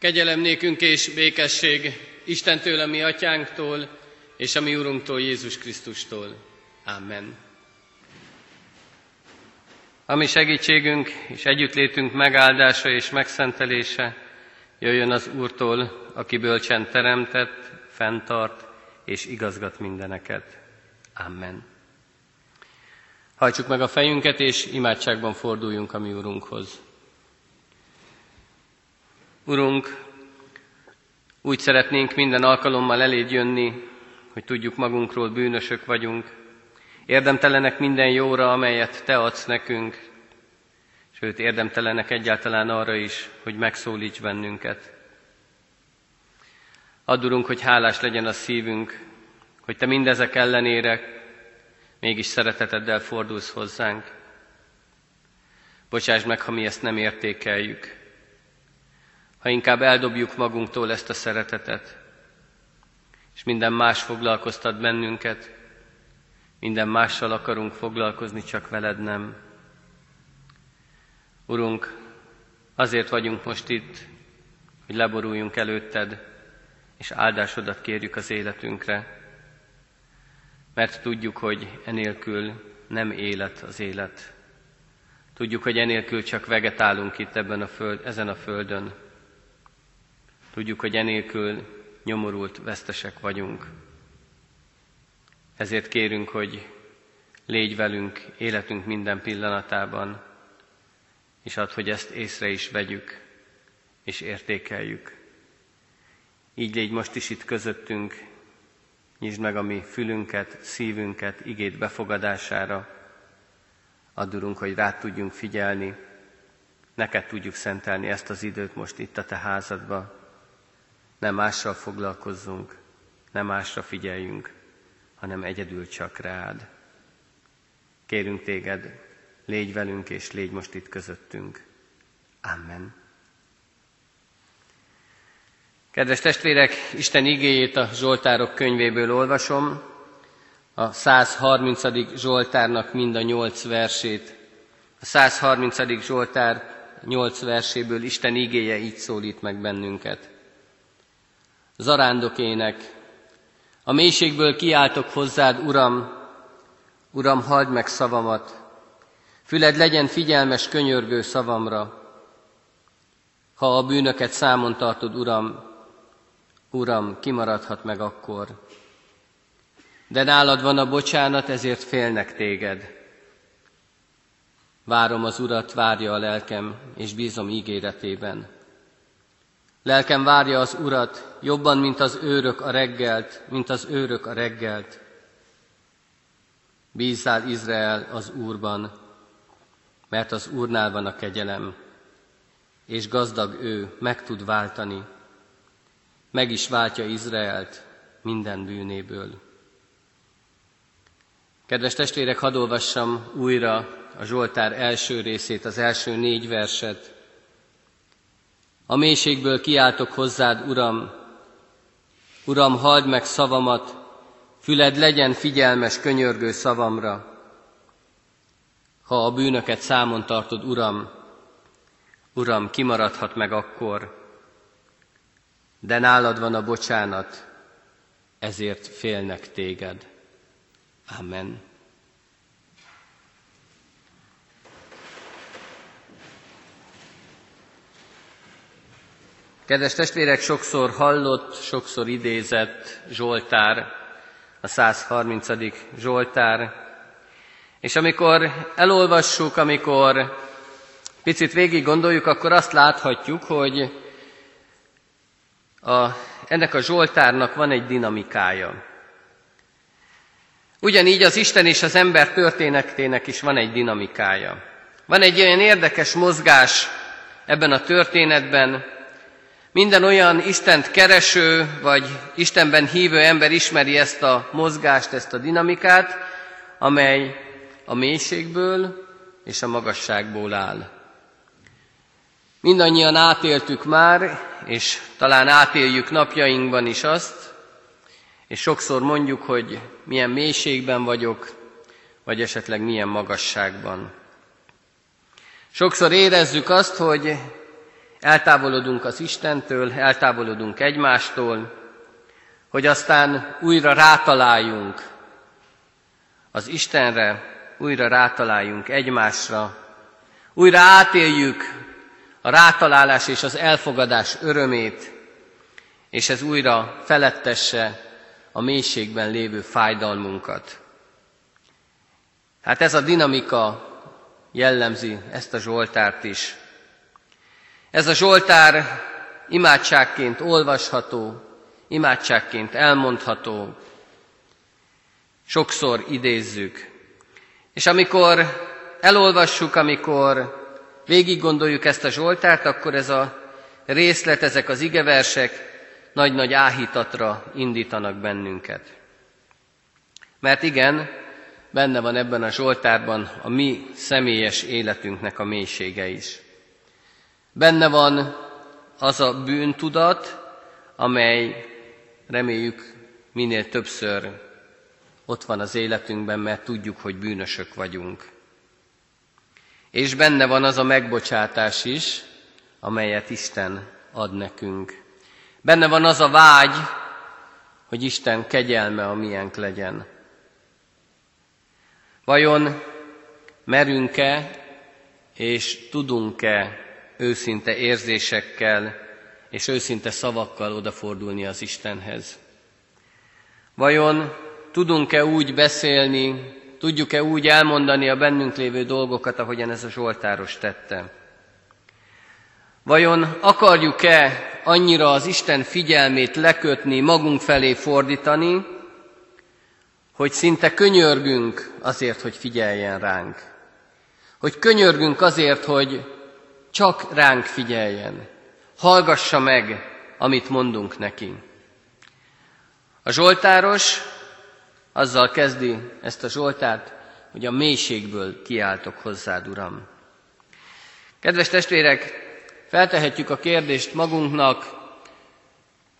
Kegyelem nékünk és békesség Istentől, a mi atyánktól, és a mi Urunktól, Jézus Krisztustól. Amen. A mi segítségünk és együttlétünk megáldása és megszentelése jöjjön az Úrtól, aki bölcsen teremtett, fenntart és igazgat mindeneket. Amen. Hajtsuk meg a fejünket, és imádságban forduljunk a mi Urunkhoz. Urunk, úgy szeretnénk minden alkalommal eléd jönni, hogy tudjuk magunkról bűnösök vagyunk, érdemtelenek minden jóra, amelyet Te adsz nekünk, sőt érdemtelenek egyáltalán arra is, hogy megszólíts bennünket. Add, hogy hálás legyen a szívünk, hogy Te mindezek ellenére mégis szereteteddel fordulsz hozzánk. Bocsáss meg, ha mi ezt nem értékeljük, ha inkább eldobjuk magunktól ezt a szeretetet, és minden más foglalkoztat bennünket, minden mással akarunk foglalkozni, csak veled nem. Urunk, azért vagyunk most itt, hogy leboruljunk előtted, és áldásodat kérjük az életünkre, mert tudjuk, hogy enélkül nem élet az élet. Tudjuk, hogy enélkül csak vegetálunk itt ebben a föld, ezen a földön. Tudjuk, hogy enélkül nyomorult vesztesek vagyunk. Ezért kérünk, hogy légy velünk életünk minden pillanatában, és add, hogy ezt észre is vegyük, és értékeljük. Így légy most is itt közöttünk, nyisd meg a mi fülünket, szívünket igét befogadására. Addurunk, hogy rád tudjunk figyelni, neked tudjuk szentelni ezt az időt most itt a te házadba, nem mással foglalkozzunk, nem másra figyeljünk, hanem egyedül csak rád. Kérünk téged, légy velünk és légy most itt közöttünk. Amen. Kedves testvérek, Isten igéjét a Zsoltárok könyvéből olvasom, a 130. Zsoltárnak mind a nyolc versét. A 130. Zsoltár nyolc verséből Isten igéje így szólít meg bennünket zarándokének. A mélységből kiáltok hozzád, Uram, Uram, halld meg szavamat, füled legyen figyelmes, könyörgő szavamra. Ha a bűnöket számon tartod, Uram, Uram, kimaradhat meg akkor. De nálad van a bocsánat, ezért félnek téged. Várom az Urat, várja a lelkem, és bízom ígéretében. Lelkem várja az Urat, jobban, mint az őrök a reggelt, mint az őrök a reggelt. Bízzál Izrael az Úrban, mert az Úrnál van a kegyelem, és gazdag ő meg tud váltani. Meg is váltja Izraelt minden bűnéből. Kedves testvérek, hadd olvassam újra a Zsoltár első részét, az első négy verset. A mélységből kiáltok hozzád, Uram, Uram, halld meg szavamat, füled legyen figyelmes, könyörgő szavamra. Ha a bűnöket számon tartod, Uram, Uram, kimaradhat meg akkor, de nálad van a bocsánat, ezért félnek téged. Amen. Kedves testvérek, sokszor hallott, sokszor idézett Zsoltár, a 130. Zsoltár, és amikor elolvassuk, amikor picit végig gondoljuk, akkor azt láthatjuk, hogy a, ennek a Zsoltárnak van egy dinamikája. Ugyanígy az Isten és az ember történetének is van egy dinamikája. Van egy olyan érdekes mozgás ebben a történetben, minden olyan Istent kereső, vagy Istenben hívő ember ismeri ezt a mozgást, ezt a dinamikát, amely a mélységből és a magasságból áll. Mindannyian átéltük már, és talán átéljük napjainkban is azt, és sokszor mondjuk, hogy milyen mélységben vagyok, vagy esetleg milyen magasságban. Sokszor érezzük azt, hogy eltávolodunk az Istentől, eltávolodunk egymástól, hogy aztán újra rátaláljunk az Istenre, újra rátaláljunk egymásra, újra átéljük a rátalálás és az elfogadás örömét, és ez újra felettesse a mélységben lévő fájdalmunkat. Hát ez a dinamika jellemzi ezt a Zsoltárt is. Ez a Zsoltár imádságként olvasható, imádságként elmondható, sokszor idézzük. És amikor elolvassuk, amikor végig gondoljuk ezt a Zsoltárt, akkor ez a részlet, ezek az igeversek nagy-nagy áhítatra indítanak bennünket. Mert igen, benne van ebben a Zsoltárban a mi személyes életünknek a mélysége is. Benne van az a bűntudat, amely reméljük minél többször ott van az életünkben, mert tudjuk, hogy bűnösök vagyunk. És benne van az a megbocsátás is, amelyet Isten ad nekünk. Benne van az a vágy, hogy Isten kegyelme a miénk legyen. Vajon merünk-e és tudunk-e őszinte érzésekkel és őszinte szavakkal odafordulni az Istenhez? Vajon tudunk-e úgy beszélni, tudjuk-e úgy elmondani a bennünk lévő dolgokat, ahogyan ez a Zsoltáros tette? Vajon akarjuk-e annyira az Isten figyelmét lekötni, magunk felé fordítani, hogy szinte könyörgünk azért, hogy figyeljen ránk. Hogy könyörgünk azért, hogy csak ránk figyeljen. Hallgassa meg, amit mondunk neki. A Zsoltáros azzal kezdi ezt a Zsoltárt, hogy a mélységből kiáltok hozzád, Uram. Kedves testvérek, Feltehetjük a kérdést magunknak,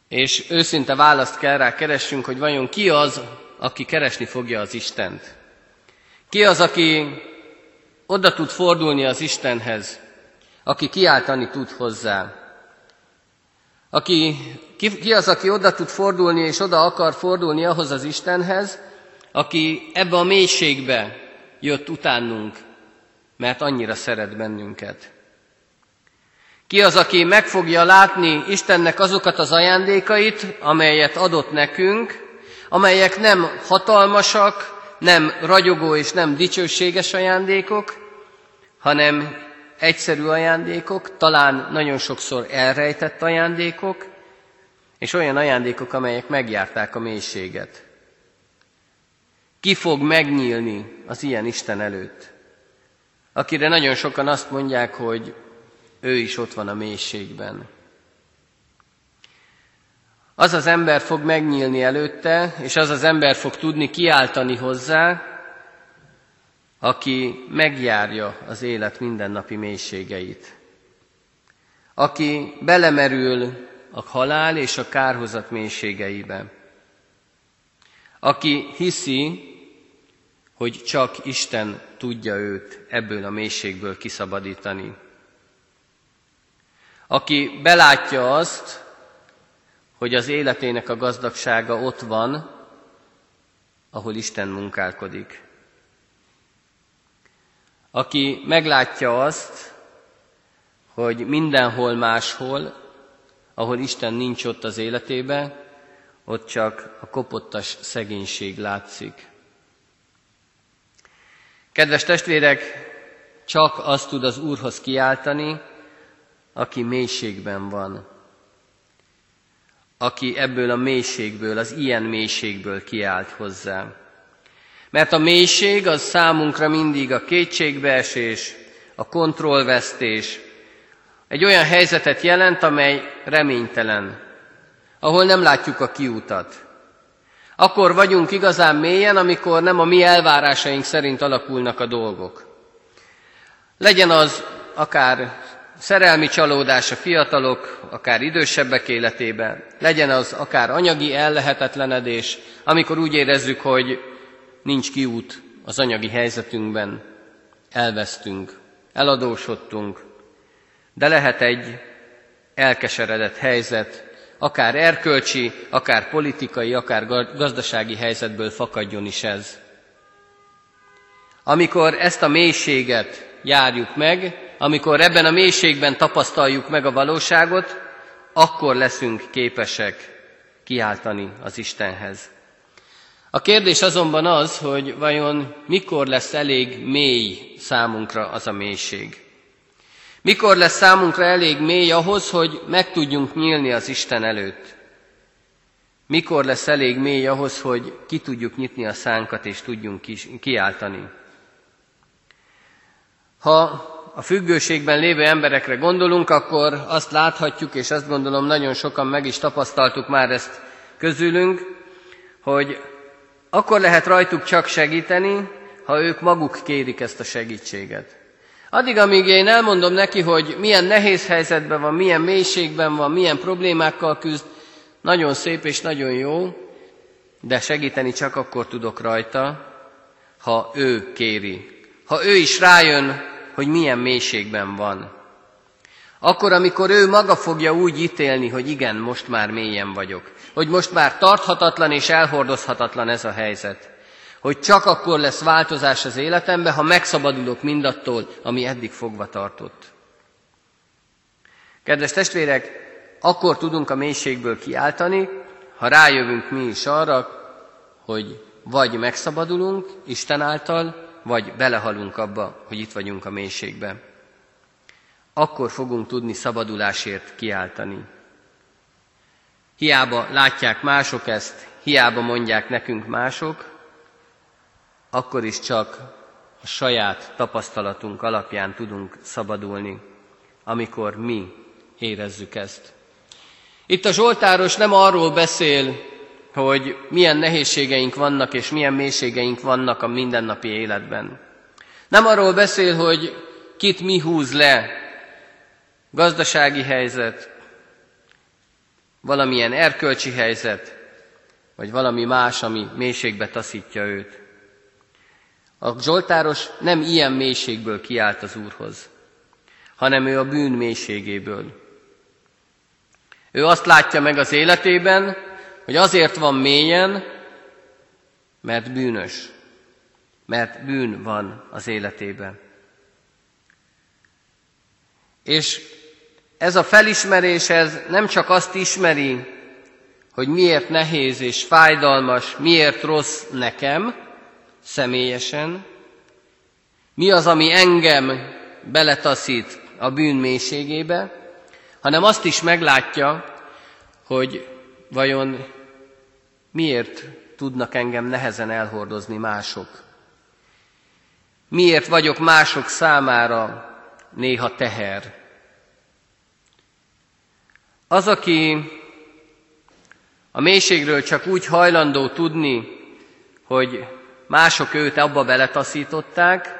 és őszinte választ kell rá keressünk, hogy vajon ki az, aki keresni fogja az Istent. Ki az, aki oda tud fordulni az Istenhez, aki kiáltani tud hozzá. Aki, ki, ki az, aki oda tud fordulni, és oda akar fordulni ahhoz az Istenhez, aki ebbe a mélységbe jött utánunk, mert annyira szeret bennünket. Ki az, aki meg fogja látni Istennek azokat az ajándékait, amelyet adott nekünk, amelyek nem hatalmasak, nem ragyogó és nem dicsőséges ajándékok, hanem egyszerű ajándékok, talán nagyon sokszor elrejtett ajándékok, és olyan ajándékok, amelyek megjárták a mélységet. Ki fog megnyílni az ilyen Isten előtt? Akire nagyon sokan azt mondják, hogy ő is ott van a mélységben. Az az ember fog megnyílni előtte, és az az ember fog tudni kiáltani hozzá, aki megjárja az élet mindennapi mélységeit. Aki belemerül a halál és a kárhozat mélységeibe. Aki hiszi, hogy csak Isten tudja őt ebből a mélységből kiszabadítani aki belátja azt, hogy az életének a gazdagsága ott van, ahol Isten munkálkodik. Aki meglátja azt, hogy mindenhol máshol, ahol Isten nincs ott az életébe, ott csak a kopottas szegénység látszik. Kedves testvérek, csak azt tud az Úrhoz kiáltani, aki mélységben van, aki ebből a mélységből, az ilyen mélységből kiált hozzá. Mert a mélység az számunkra mindig a kétségbeesés, a kontrollvesztés, egy olyan helyzetet jelent, amely reménytelen, ahol nem látjuk a kiutat. Akkor vagyunk igazán mélyen, amikor nem a mi elvárásaink szerint alakulnak a dolgok. Legyen az akár szerelmi csalódás a fiatalok, akár idősebbek életében, legyen az akár anyagi ellehetetlenedés, amikor úgy érezzük, hogy nincs kiút az anyagi helyzetünkben, elvesztünk, eladósodtunk, de lehet egy elkeseredett helyzet, akár erkölcsi, akár politikai, akár gazdasági helyzetből fakadjon is ez. Amikor ezt a mélységet járjuk meg, amikor ebben a mélységben tapasztaljuk meg a valóságot, akkor leszünk képesek kiáltani az Istenhez. A kérdés azonban az, hogy vajon mikor lesz elég mély számunkra az a mélység. Mikor lesz számunkra elég mély ahhoz, hogy meg tudjunk nyílni az Isten előtt? Mikor lesz elég mély ahhoz, hogy ki tudjuk nyitni a szánkat és tudjunk kiáltani? Ha a függőségben lévő emberekre gondolunk, akkor azt láthatjuk, és azt gondolom nagyon sokan meg is tapasztaltuk már ezt közülünk, hogy akkor lehet rajtuk csak segíteni, ha ők maguk kérik ezt a segítséget. Addig, amíg én elmondom neki, hogy milyen nehéz helyzetben van, milyen mélységben van, milyen problémákkal küzd, nagyon szép és nagyon jó, de segíteni csak akkor tudok rajta, ha ő kéri. Ha ő is rájön, hogy milyen mélységben van. Akkor, amikor ő maga fogja úgy ítélni, hogy igen, most már mélyen vagyok, hogy most már tarthatatlan és elhordozhatatlan ez a helyzet, hogy csak akkor lesz változás az életemben, ha megszabadulok mindattól, ami eddig fogva tartott. Kedves testvérek, akkor tudunk a mélységből kiáltani, ha rájövünk mi is arra, hogy vagy megszabadulunk Isten által, vagy belehalunk abba, hogy itt vagyunk a mélységben. Akkor fogunk tudni szabadulásért kiáltani. Hiába látják mások ezt, hiába mondják nekünk mások, akkor is csak a saját tapasztalatunk alapján tudunk szabadulni, amikor mi érezzük ezt. Itt a Zsoltáros nem arról beszél, hogy milyen nehézségeink vannak és milyen mélységeink vannak a mindennapi életben. Nem arról beszél, hogy kit mi húz le, gazdasági helyzet, valamilyen erkölcsi helyzet, vagy valami más, ami mélységbe taszítja őt. A Zsoltáros nem ilyen mélységből kiált az Úrhoz, hanem ő a bűn mélységéből. Ő azt látja meg az életében, hogy azért van mélyen, mert bűnös, mert bűn van az életében. És ez a felismerés ez nem csak azt ismeri, hogy miért nehéz és fájdalmas, miért rossz nekem személyesen, mi az, ami engem beletaszít a bűn mélységébe, hanem azt is meglátja, hogy vajon miért tudnak engem nehezen elhordozni mások. Miért vagyok mások számára néha teher. Az, aki a mélységről csak úgy hajlandó tudni, hogy mások őt abba beletaszították,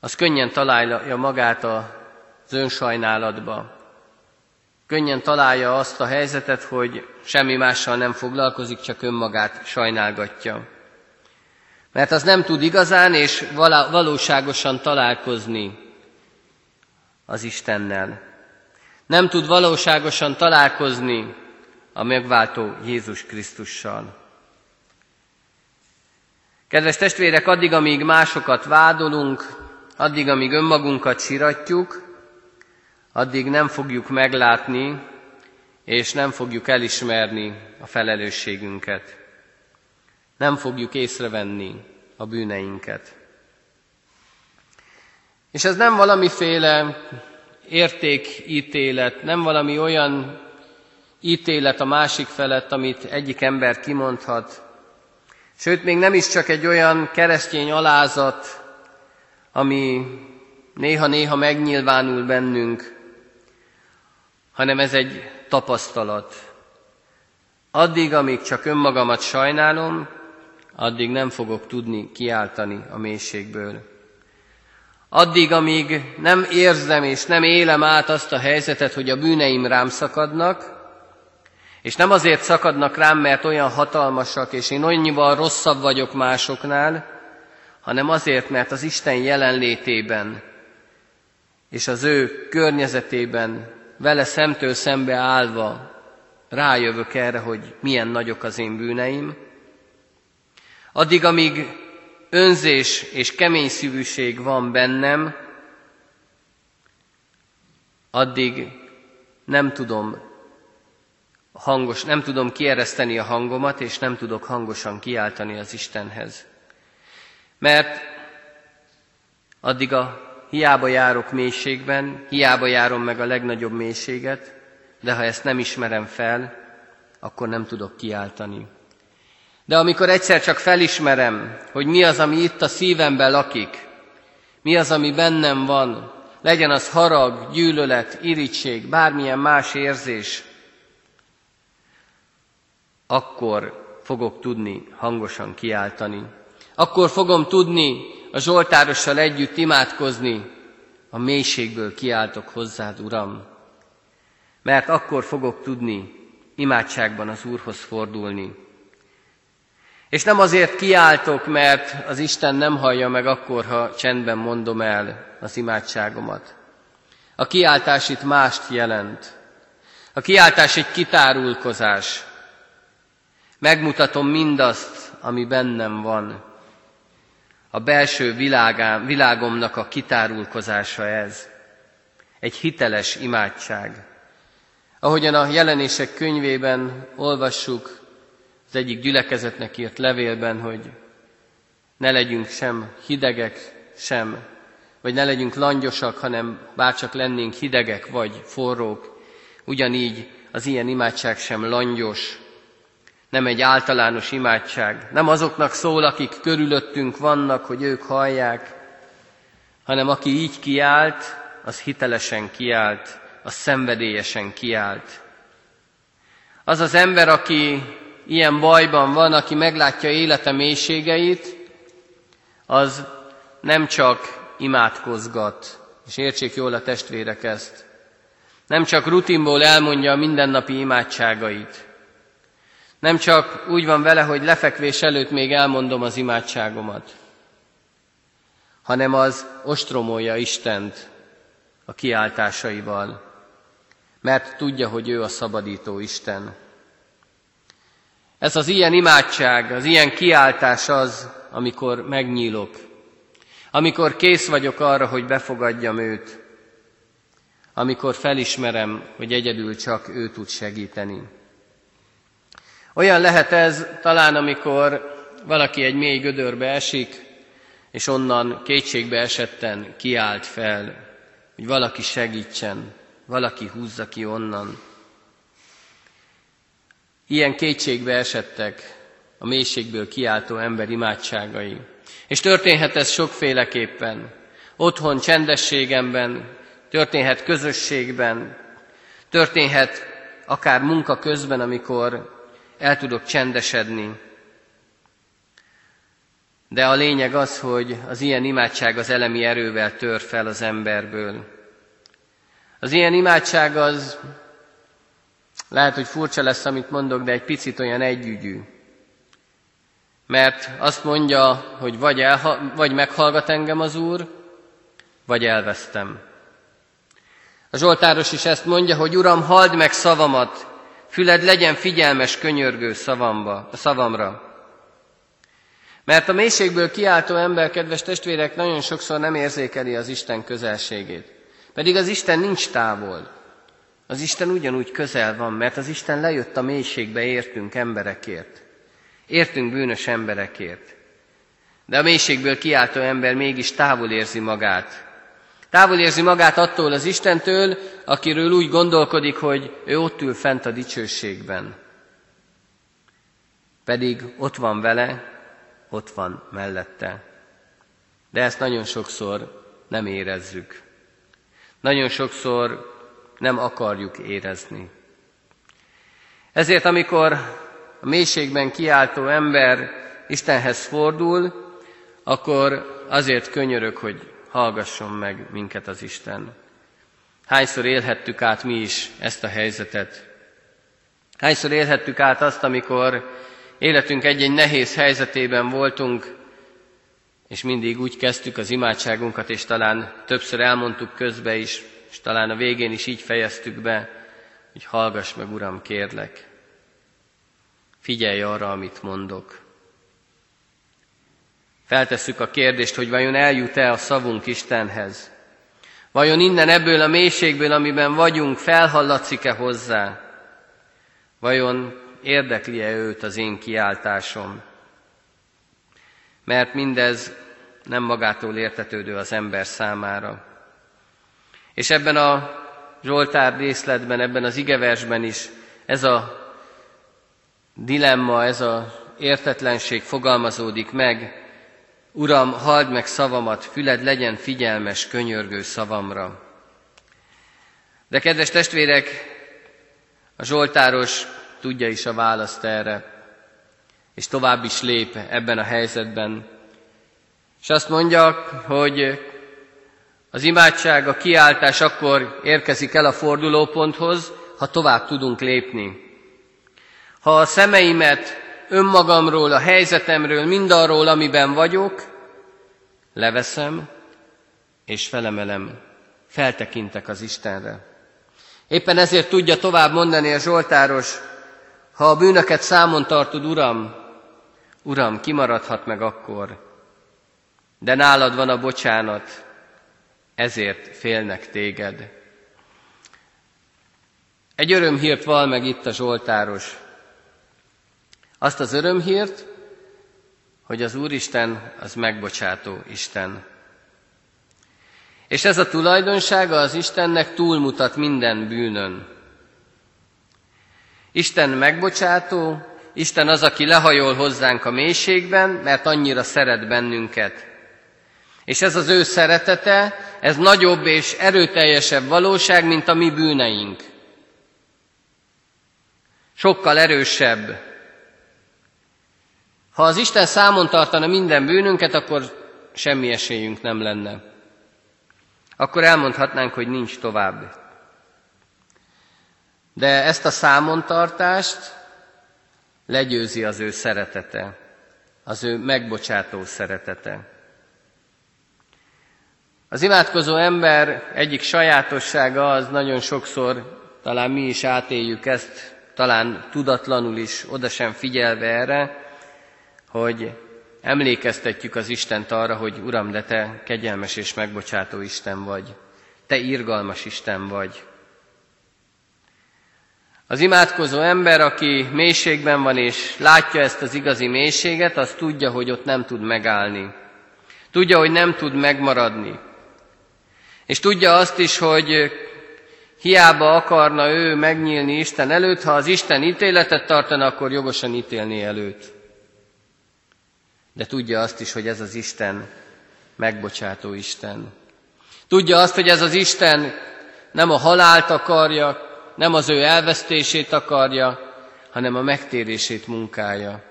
az könnyen találja magát az önsajnálatba. Könnyen találja azt a helyzetet, hogy semmi mással nem foglalkozik, csak önmagát sajnálgatja. Mert az nem tud igazán és valóságosan találkozni az Istennel. Nem tud valóságosan találkozni a megváltó Jézus Krisztussal. Kedves testvérek, addig, amíg másokat vádolunk, addig, amíg önmagunkat siratjuk, addig nem fogjuk meglátni, és nem fogjuk elismerni a felelősségünket. Nem fogjuk észrevenni a bűneinket. És ez nem valamiféle értékítélet, nem valami olyan ítélet a másik felett, amit egyik ember kimondhat. Sőt, még nem is csak egy olyan keresztény alázat, ami néha-néha megnyilvánul bennünk, hanem ez egy tapasztalat. Addig, amíg csak önmagamat sajnálom, addig nem fogok tudni kiáltani a mélységből. Addig, amíg nem érzem és nem élem át azt a helyzetet, hogy a bűneim rám szakadnak, és nem azért szakadnak rám, mert olyan hatalmasak, és én annyival rosszabb vagyok másoknál, hanem azért, mert az Isten jelenlétében és az ő környezetében vele szemtől szembe állva rájövök erre, hogy milyen nagyok az én bűneim, addig, amíg önzés és kemény szívűség van bennem, addig nem tudom hangos, nem tudom kiereszteni a hangomat, és nem tudok hangosan kiáltani az Istenhez. Mert addig a hiába járok mélységben, hiába járom meg a legnagyobb mélységet, de ha ezt nem ismerem fel, akkor nem tudok kiáltani. De amikor egyszer csak felismerem, hogy mi az, ami itt a szívemben lakik, mi az, ami bennem van, legyen az harag, gyűlölet, irítség, bármilyen más érzés, akkor fogok tudni hangosan kiáltani. Akkor fogom tudni a Zsoltárossal együtt imádkozni, a mélységből kiáltok hozzád, Uram. Mert akkor fogok tudni imádságban az Úrhoz fordulni. És nem azért kiáltok, mert az Isten nem hallja meg akkor, ha csendben mondom el az imádságomat. A kiáltás itt mást jelent. A kiáltás egy kitárulkozás. Megmutatom mindazt, ami bennem van. A belső világám, világomnak a kitárulkozása ez. Egy hiteles imádság. Ahogyan a jelenések könyvében olvassuk, az egyik gyülekezetnek írt levélben, hogy ne legyünk sem hidegek, sem, vagy ne legyünk langyosak, hanem bárcsak lennénk hidegek vagy forrók. Ugyanígy az ilyen imádság sem langyos, nem egy általános imádság, nem azoknak szól, akik körülöttünk vannak, hogy ők hallják, hanem aki így kiált, az hitelesen kiált, az szenvedélyesen kiált. Az az ember, aki ilyen bajban van, aki meglátja élete mélységeit, az nem csak imádkozgat, és értsék jól a testvérek ezt, nem csak rutinból elmondja a mindennapi imádságait, nem csak úgy van vele, hogy lefekvés előtt még elmondom az imádságomat, hanem az ostromolja Istent a kiáltásaival, mert tudja, hogy ő a szabadító Isten. Ez az ilyen imádság, az ilyen kiáltás az, amikor megnyílok, amikor kész vagyok arra, hogy befogadjam őt, amikor felismerem, hogy egyedül csak ő tud segíteni. Olyan lehet ez talán, amikor valaki egy mély gödörbe esik, és onnan kétségbe esetten kiált fel, hogy valaki segítsen, valaki húzza ki onnan. Ilyen kétségbe esettek a mélységből kiáltó ember imádságai. És történhet ez sokféleképpen. Otthon, csendességemben, történhet közösségben, történhet akár munka közben, amikor el tudok csendesedni. De a lényeg az, hogy az ilyen imádság az elemi erővel tör fel az emberből. Az ilyen imádság az, lehet, hogy furcsa lesz, amit mondok, de egy picit olyan együgyű. Mert azt mondja, hogy vagy, elha- vagy meghallgat engem az Úr, vagy elvesztem. A Zsoltáros is ezt mondja, hogy Uram, halld meg szavamat, Füled legyen figyelmes, könyörgő szavamba, szavamra. Mert a mélységből kiáltó ember, kedves testvérek, nagyon sokszor nem érzékeli az Isten közelségét. Pedig az Isten nincs távol. Az Isten ugyanúgy közel van, mert az Isten lejött a mélységbe értünk emberekért. Értünk bűnös emberekért. De a mélységből kiáltó ember mégis távol érzi magát Távol érzi magát attól az Istentől, akiről úgy gondolkodik, hogy ő ott ül fent a dicsőségben. Pedig ott van vele, ott van mellette. De ezt nagyon sokszor nem érezzük. Nagyon sokszor nem akarjuk érezni. Ezért, amikor a mélységben kiáltó ember Istenhez fordul, akkor azért könyörök, hogy hallgasson meg minket az Isten. Hányszor élhettük át mi is ezt a helyzetet? Hányszor élhettük át azt, amikor életünk egy-egy nehéz helyzetében voltunk, és mindig úgy kezdtük az imádságunkat, és talán többször elmondtuk közbe is, és talán a végén is így fejeztük be, hogy hallgass meg, Uram, kérlek. Figyelj arra, amit mondok. Feltesszük a kérdést, hogy vajon eljut-e a szavunk Istenhez. Vajon innen ebből a mélységből, amiben vagyunk, felhallatszik-e hozzá? Vajon érdekli-e őt az én kiáltásom? Mert mindez nem magától értetődő az ember számára. És ebben a Zsoltár részletben, ebben az igeversben is ez a dilemma, ez a értetlenség fogalmazódik meg. Uram, halld meg szavamat, füled legyen figyelmes, könyörgő szavamra. De kedves testvérek, a Zsoltáros tudja is a választ erre, és tovább is lép ebben a helyzetben. És azt mondja, hogy az imádság, a kiáltás akkor érkezik el a fordulóponthoz, ha tovább tudunk lépni. Ha a szemeimet önmagamról, a helyzetemről, mindarról, amiben vagyok, leveszem és felemelem, feltekintek az Istenre. Éppen ezért tudja tovább mondani a Zsoltáros, ha a bűnöket számon tartod, Uram, Uram, kimaradhat meg akkor, de nálad van a bocsánat, ezért félnek téged. Egy örömhírt val meg itt a Zsoltáros. Azt az örömhírt, hogy az Úristen az megbocsátó Isten. És ez a tulajdonsága az Istennek túlmutat minden bűnön. Isten megbocsátó, Isten az, aki lehajol hozzánk a mélységben, mert annyira szeret bennünket. És ez az ő szeretete, ez nagyobb és erőteljesebb valóság, mint a mi bűneink. Sokkal erősebb. Ha az Isten számon tartana minden bűnünket, akkor semmi esélyünk nem lenne. Akkor elmondhatnánk, hogy nincs tovább. De ezt a számontartást legyőzi az ő szeretete, az ő megbocsátó szeretete. Az imádkozó ember egyik sajátossága az nagyon sokszor, talán mi is átéljük ezt, talán tudatlanul is, oda sem figyelve erre, hogy emlékeztetjük az Istent arra, hogy Uram, de Te kegyelmes és megbocsátó Isten vagy. Te irgalmas Isten vagy. Az imádkozó ember, aki mélységben van és látja ezt az igazi mélységet, az tudja, hogy ott nem tud megállni. Tudja, hogy nem tud megmaradni. És tudja azt is, hogy hiába akarna ő megnyílni Isten előtt, ha az Isten ítéletet tartana, akkor jogosan ítélni előtt. De tudja azt is, hogy ez az Isten megbocsátó Isten. Tudja azt, hogy ez az Isten nem a halált akarja, nem az ő elvesztését akarja, hanem a megtérését munkája.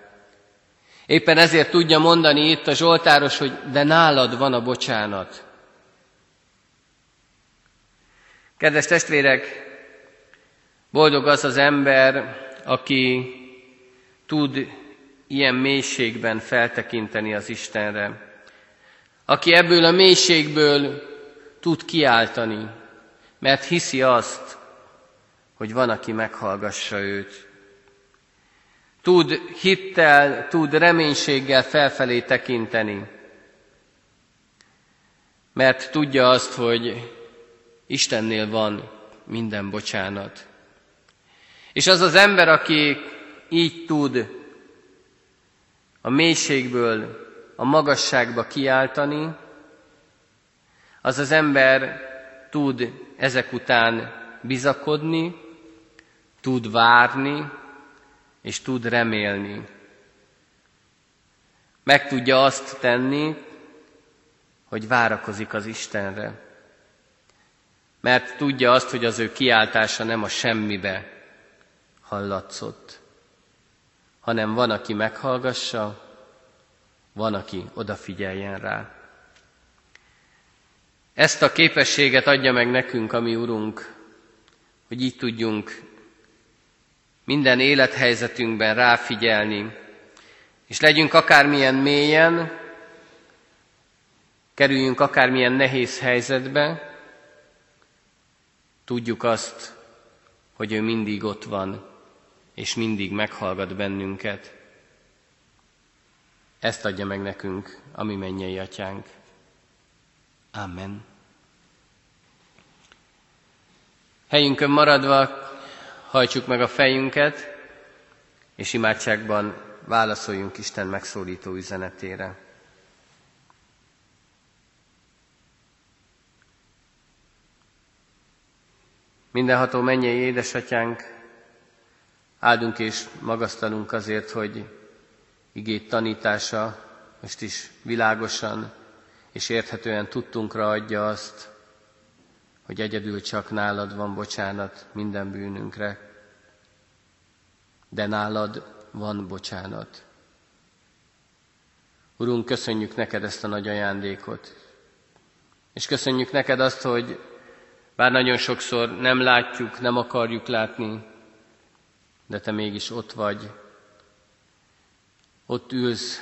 Éppen ezért tudja mondani itt a Zsoltáros, hogy de nálad van a bocsánat. Kedves testvérek, boldog az az ember, aki tud ilyen mélységben feltekinteni az Istenre, aki ebből a mélységből tud kiáltani, mert hiszi azt, hogy van, aki meghallgassa őt. Tud hittel, tud reménységgel felfelé tekinteni, mert tudja azt, hogy Istennél van minden bocsánat. És az az ember, aki így tud a mélységből a magasságba kiáltani, az az ember tud ezek után bizakodni, tud várni, és tud remélni. Meg tudja azt tenni, hogy várakozik az Istenre mert tudja azt, hogy az ő kiáltása nem a semmibe hallatszott, hanem van, aki meghallgassa, van, aki odafigyeljen rá. Ezt a képességet adja meg nekünk, ami Urunk, hogy így tudjunk minden élethelyzetünkben ráfigyelni, és legyünk akármilyen mélyen, kerüljünk akármilyen nehéz helyzetbe, tudjuk azt, hogy ő mindig ott van, és mindig meghallgat bennünket. Ezt adja meg nekünk a mi mennyei atyánk. Amen. Helyünkön maradva hajtsuk meg a fejünket, és imádságban válaszoljunk Isten megszólító üzenetére. Mindenható mennyei édesatyánk, áldunk és magasztalunk azért, hogy igét tanítása most is világosan és érthetően tudtunkra adja azt, hogy egyedül csak nálad van bocsánat minden bűnünkre, de nálad van bocsánat. Urunk, köszönjük neked ezt a nagy ajándékot, és köszönjük neked azt, hogy bár nagyon sokszor nem látjuk, nem akarjuk látni, de te mégis ott vagy. Ott ülsz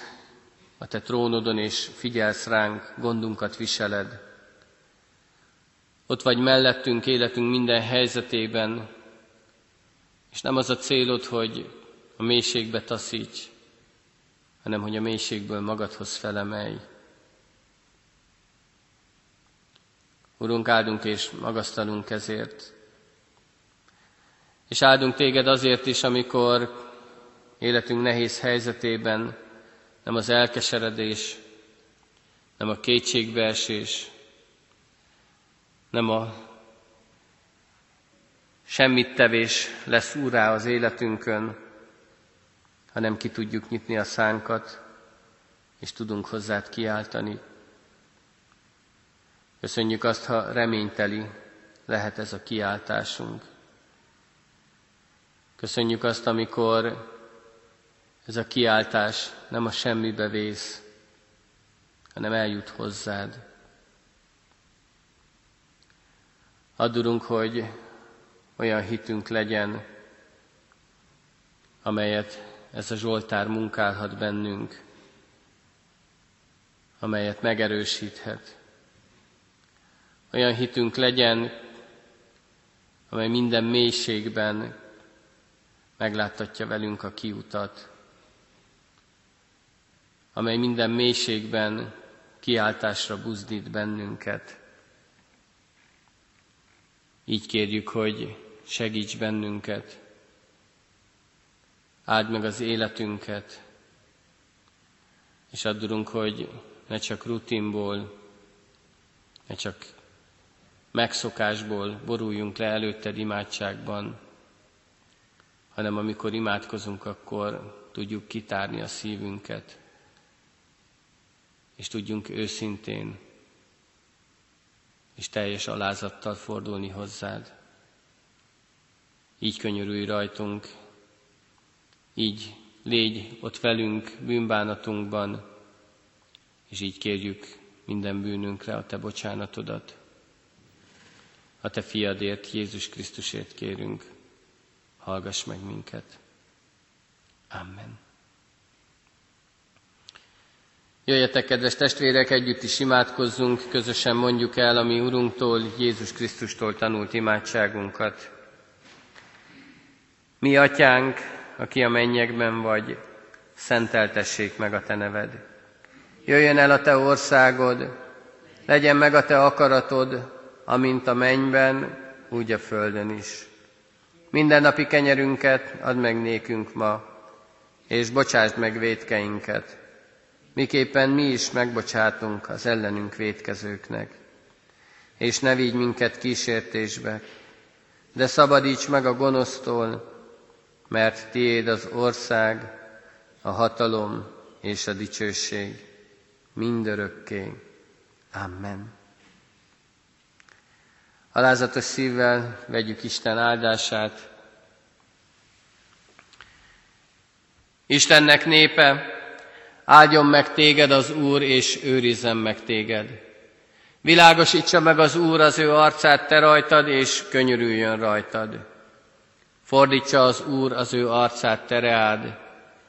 a te trónodon, és figyelsz ránk, gondunkat viseled. Ott vagy mellettünk, életünk minden helyzetében, és nem az a célod, hogy a mélységbe taszíts, hanem hogy a mélységből magadhoz felemelj. Urunk, áldunk és magasztalunk ezért. És áldunk téged azért is, amikor életünk nehéz helyzetében nem az elkeseredés, nem a kétségbeesés, nem a semmit tevés lesz úrá az életünkön, hanem ki tudjuk nyitni a szánkat, és tudunk hozzád kiáltani. Köszönjük azt, ha reményteli lehet ez a kiáltásunk. Köszönjük azt, amikor ez a kiáltás nem a semmibe vész, hanem eljut hozzád. Add, hogy olyan hitünk legyen, amelyet ez a Zsoltár munkálhat bennünk, amelyet megerősíthet. Olyan hitünk legyen, amely minden mélységben megláttatja velünk a kiutat, amely minden mélységben kiáltásra buzdít bennünket. Így kérjük, hogy segíts bennünket, áld meg az életünket, és addurunk, hogy ne csak rutinból, ne csak megszokásból boruljunk le előtted imádságban, hanem amikor imádkozunk, akkor tudjuk kitárni a szívünket, és tudjunk őszintén és teljes alázattal fordulni hozzád. Így könyörülj rajtunk, így légy ott velünk bűnbánatunkban, és így kérjük minden bűnünkre a Te bocsánatodat. A Te fiadért, Jézus Krisztusért kérünk, hallgass meg minket. Amen. Jöjjetek, kedves testvérek, együtt is imádkozzunk, közösen mondjuk el a mi Urunktól, Jézus Krisztustól tanult imádságunkat. Mi atyánk, aki a mennyekben vagy, szenteltessék meg a te neved. Jöjjön el a te országod, legyen meg a te akaratod, amint a mennyben, úgy a földön is. Minden napi kenyerünket add meg nékünk ma, és bocsásd meg védkeinket, miképpen mi is megbocsátunk az ellenünk védkezőknek. És ne vigy minket kísértésbe, de szabadíts meg a gonosztól, mert tiéd az ország, a hatalom és a dicsőség mindörökké. Amen. Alázatos szívvel vegyük Isten áldását. Istennek népe, áldjon meg téged az Úr, és őrizzen meg téged. Világosítsa meg az Úr az ő arcát te rajtad, és könyörüljön rajtad. Fordítsa az Úr az ő arcát tereád,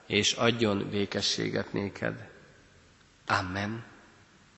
és adjon békességet néked. Amen.